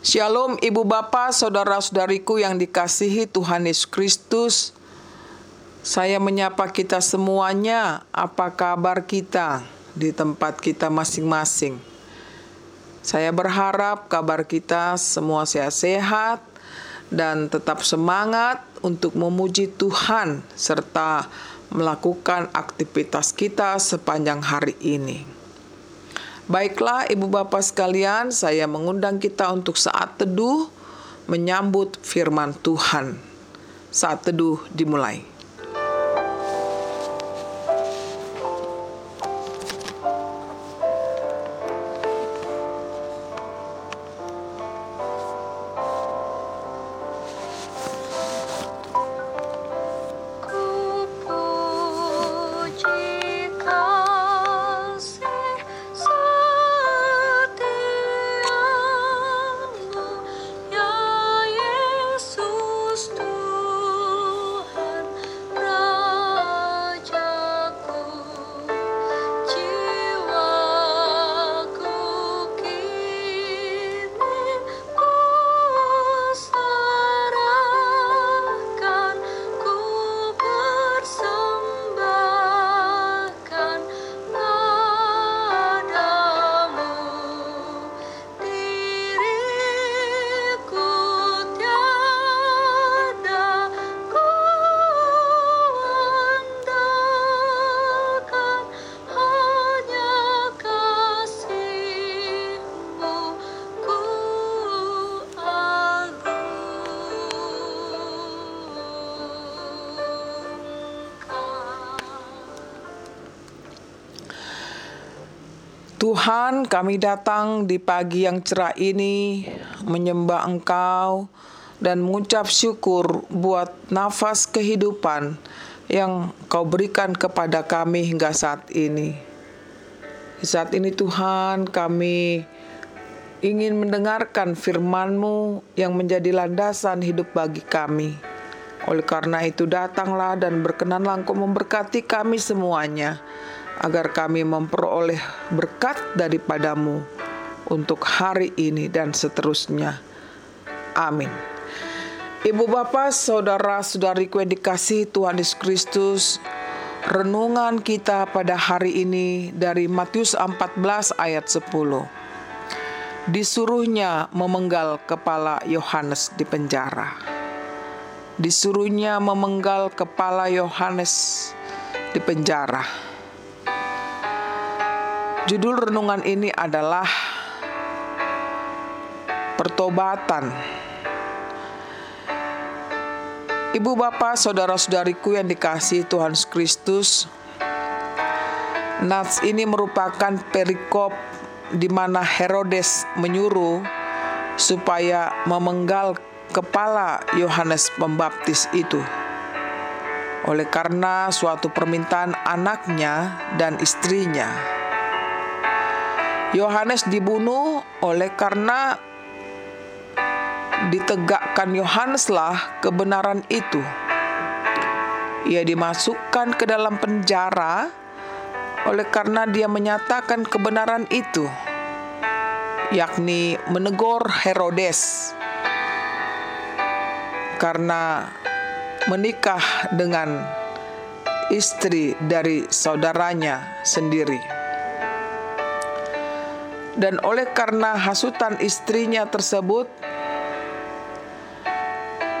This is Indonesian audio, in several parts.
Shalom Ibu Bapak, Saudara-saudariku yang dikasihi Tuhan Yesus Kristus. Saya menyapa kita semuanya, apa kabar kita di tempat kita masing-masing. Saya berharap kabar kita semua sehat-sehat dan tetap semangat untuk memuji Tuhan serta melakukan aktivitas kita sepanjang hari ini. Baiklah Ibu Bapak sekalian, saya mengundang kita untuk saat teduh menyambut firman Tuhan. Saat teduh dimulai. Tuhan, kami datang di pagi yang cerah ini menyembah Engkau dan mengucap syukur buat nafas kehidupan yang Kau berikan kepada kami hingga saat ini. Di saat ini Tuhan, kami ingin mendengarkan firman-Mu yang menjadi landasan hidup bagi kami. Oleh karena itu datanglah dan berkenanlah Engkau memberkati kami semuanya agar kami memperoleh berkat daripadamu untuk hari ini dan seterusnya. Amin. Ibu bapak, saudara-saudariku yang dikasih Tuhan Yesus Kristus, renungan kita pada hari ini dari Matius 14 ayat 10. Disuruhnya memenggal kepala Yohanes di penjara. Disuruhnya memenggal kepala Yohanes di penjara Judul renungan ini adalah pertobatan. Ibu bapak, saudara-saudariku yang dikasih Tuhan Kristus, Nats ini merupakan perikop di mana Herodes menyuruh supaya memenggal kepala Yohanes Pembaptis itu. Oleh karena suatu permintaan anaknya dan istrinya. Yohanes dibunuh oleh karena ditegakkan Yohaneslah kebenaran itu. Ia dimasukkan ke dalam penjara oleh karena dia menyatakan kebenaran itu, yakni menegur Herodes karena menikah dengan istri dari saudaranya sendiri dan oleh karena hasutan istrinya tersebut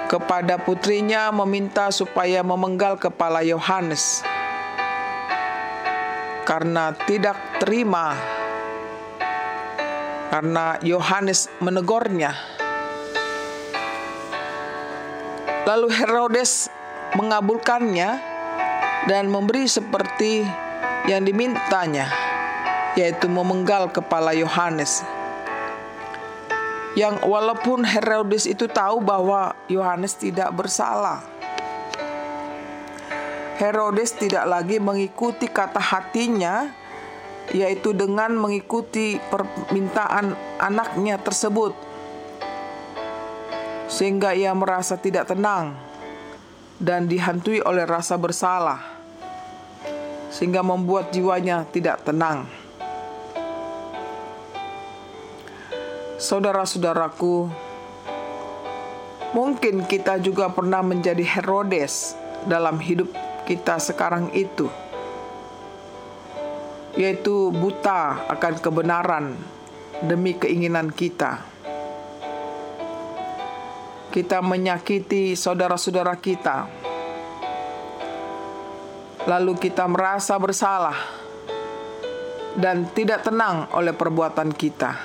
kepada putrinya meminta supaya memenggal kepala Yohanes karena tidak terima karena Yohanes menegurnya. Lalu Herodes mengabulkannya dan memberi seperti yang dimintanya yaitu memenggal kepala Yohanes. Yang walaupun Herodes itu tahu bahwa Yohanes tidak bersalah. Herodes tidak lagi mengikuti kata hatinya, yaitu dengan mengikuti permintaan anaknya tersebut, sehingga ia merasa tidak tenang dan dihantui oleh rasa bersalah, sehingga membuat jiwanya tidak tenang. Saudara-saudaraku, mungkin kita juga pernah menjadi Herodes dalam hidup kita sekarang itu, yaitu buta akan kebenaran demi keinginan kita. Kita menyakiti saudara-saudara kita, lalu kita merasa bersalah dan tidak tenang oleh perbuatan kita.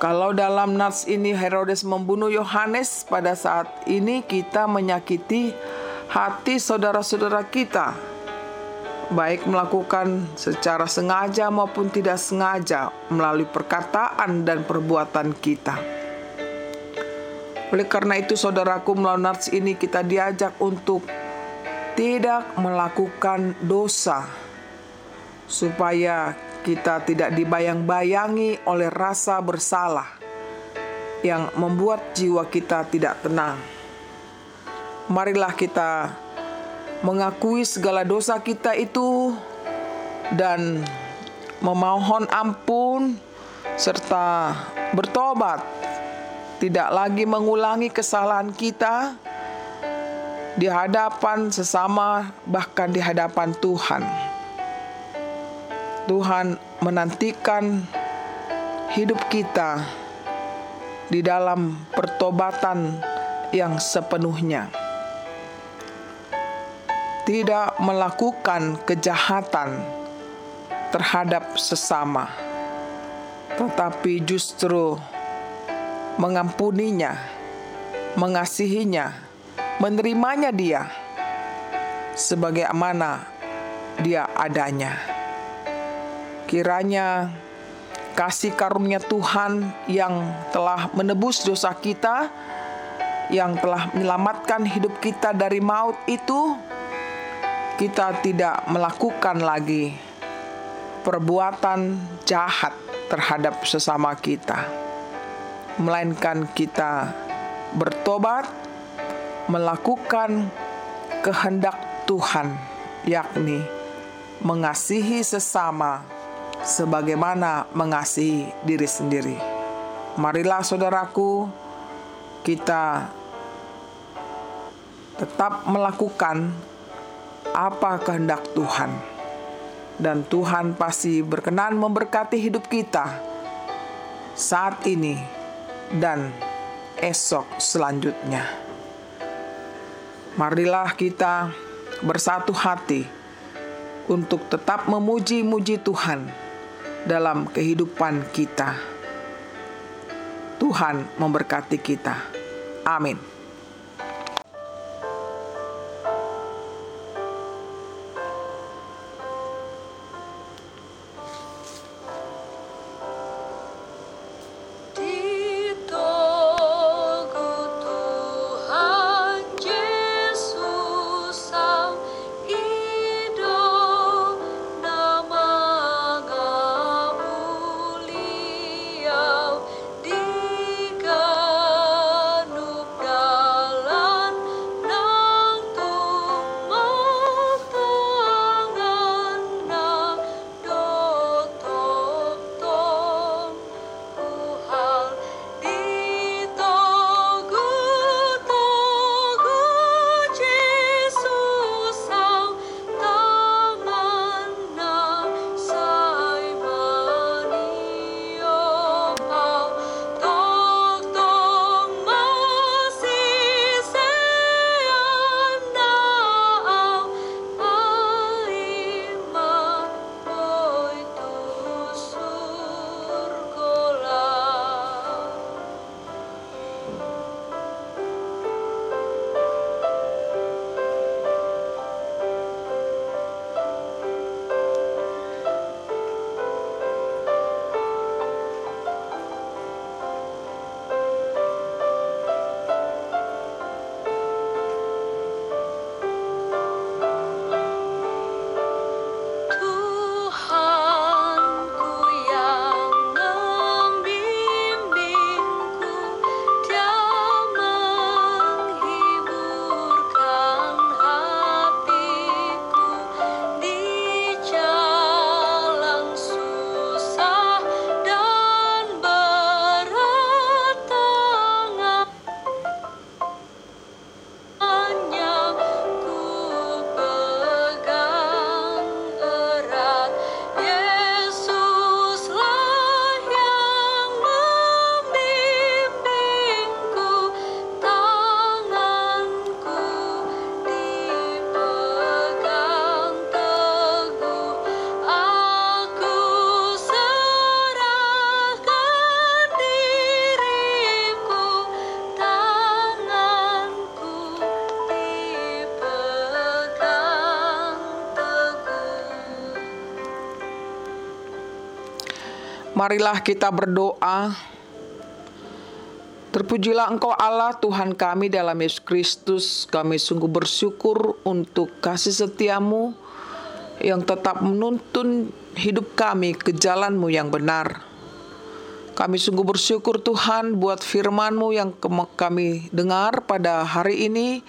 Kalau dalam nats ini Herodes membunuh Yohanes, pada saat ini kita menyakiti hati saudara-saudara kita, baik melakukan secara sengaja maupun tidak sengaja melalui perkataan dan perbuatan kita. Oleh karena itu, saudaraku, melalui nats ini kita diajak untuk tidak melakukan dosa, supaya kita tidak dibayang-bayangi oleh rasa bersalah yang membuat jiwa kita tidak tenang. Marilah kita mengakui segala dosa kita itu dan memohon ampun serta bertobat, tidak lagi mengulangi kesalahan kita di hadapan sesama, bahkan di hadapan Tuhan. Tuhan menantikan hidup kita di dalam pertobatan yang sepenuhnya. Tidak melakukan kejahatan terhadap sesama, tetapi justru mengampuninya, mengasihinya, menerimanya dia sebagai amanah dia adanya. Kiranya kasih karunia Tuhan yang telah menebus dosa kita, yang telah menyelamatkan hidup kita dari maut itu, kita tidak melakukan lagi perbuatan jahat terhadap sesama kita, melainkan kita bertobat, melakukan kehendak Tuhan, yakni mengasihi sesama sebagaimana mengasihi diri sendiri. Marilah saudaraku, kita tetap melakukan apa kehendak Tuhan. Dan Tuhan pasti berkenan memberkati hidup kita saat ini dan esok selanjutnya. Marilah kita bersatu hati untuk tetap memuji-muji Tuhan dalam kehidupan kita. Tuhan memberkati kita. Amin. Marilah kita berdoa. Terpujilah Engkau Allah Tuhan kami dalam Yesus Kristus. Kami sungguh bersyukur untuk kasih setiamu yang tetap menuntun hidup kami ke jalanmu yang benar. Kami sungguh bersyukur Tuhan buat firman-Mu yang kami dengar pada hari ini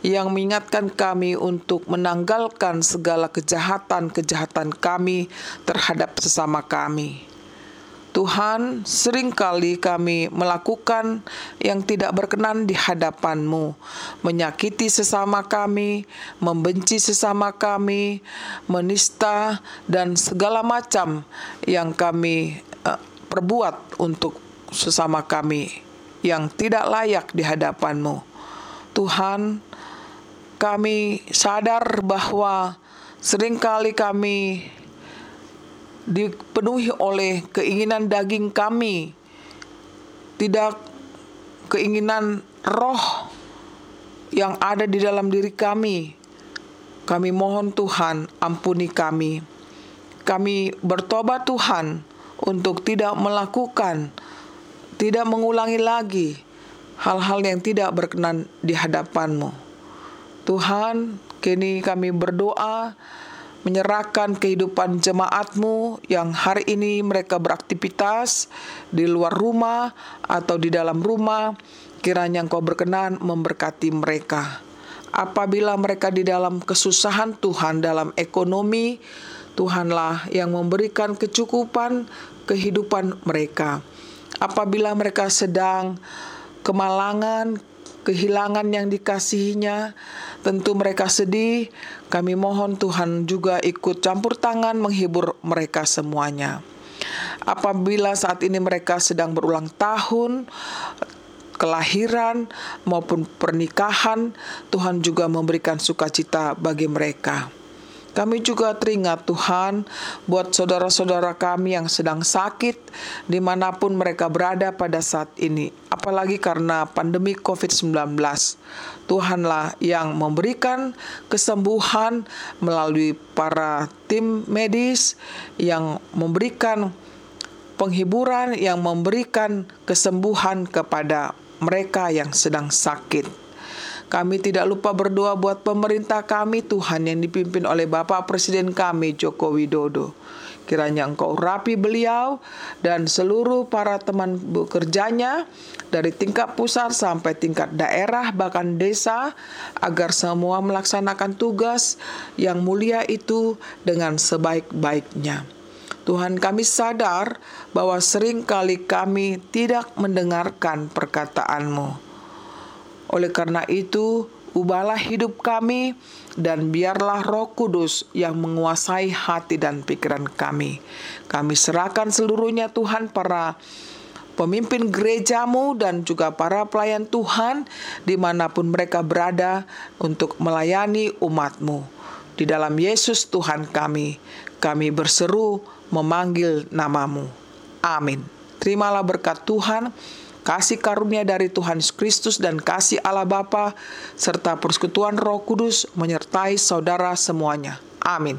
yang mengingatkan kami untuk menanggalkan segala kejahatan-kejahatan kami terhadap sesama kami. Tuhan, sering kali kami melakukan yang tidak berkenan di hadapan-Mu, menyakiti sesama kami, membenci sesama kami, menista, dan segala macam yang kami uh, perbuat untuk sesama kami yang tidak layak di hadapan-Mu. Tuhan, kami sadar bahwa sering kali kami dipenuhi oleh keinginan daging kami, tidak keinginan roh yang ada di dalam diri kami. Kami mohon Tuhan, ampuni kami. Kami bertobat Tuhan untuk tidak melakukan, tidak mengulangi lagi hal-hal yang tidak berkenan di hadapan-Mu. Tuhan, kini kami berdoa menyerahkan kehidupan jemaatmu yang hari ini mereka beraktivitas di luar rumah atau di dalam rumah, kiranya engkau berkenan memberkati mereka. Apabila mereka di dalam kesusahan Tuhan dalam ekonomi, Tuhanlah yang memberikan kecukupan kehidupan mereka. Apabila mereka sedang kemalangan, kehilangan yang dikasihinya, tentu mereka sedih. Kami mohon Tuhan juga ikut campur tangan menghibur mereka semuanya. Apabila saat ini mereka sedang berulang tahun, kelahiran maupun pernikahan, Tuhan juga memberikan sukacita bagi mereka. Kami juga teringat Tuhan buat saudara-saudara kami yang sedang sakit di mana pun mereka berada pada saat ini. Apalagi karena pandemi COVID-19. Tuhanlah yang memberikan kesembuhan melalui para tim medis yang memberikan penghiburan, yang memberikan kesembuhan kepada mereka yang sedang sakit. Kami tidak lupa berdoa buat pemerintah kami Tuhan yang dipimpin oleh Bapak Presiden kami Joko Widodo. Kiranya engkau rapi beliau dan seluruh para teman bekerjanya dari tingkat pusat sampai tingkat daerah bahkan desa agar semua melaksanakan tugas yang mulia itu dengan sebaik-baiknya. Tuhan kami sadar bahwa sering kali kami tidak mendengarkan perkataanmu. Oleh karena itu, ubahlah hidup kami dan biarlah Roh Kudus yang menguasai hati dan pikiran kami. Kami serahkan seluruhnya Tuhan para pemimpin gerejamu dan juga para pelayan Tuhan di mana pun mereka berada untuk melayani umatmu. Di dalam Yesus Tuhan kami, kami berseru memanggil namamu. Amin. Terimalah berkat Tuhan kasih karunia dari Tuhan Kristus dan kasih Allah Bapa serta persekutuan Roh Kudus menyertai saudara semuanya. Amin.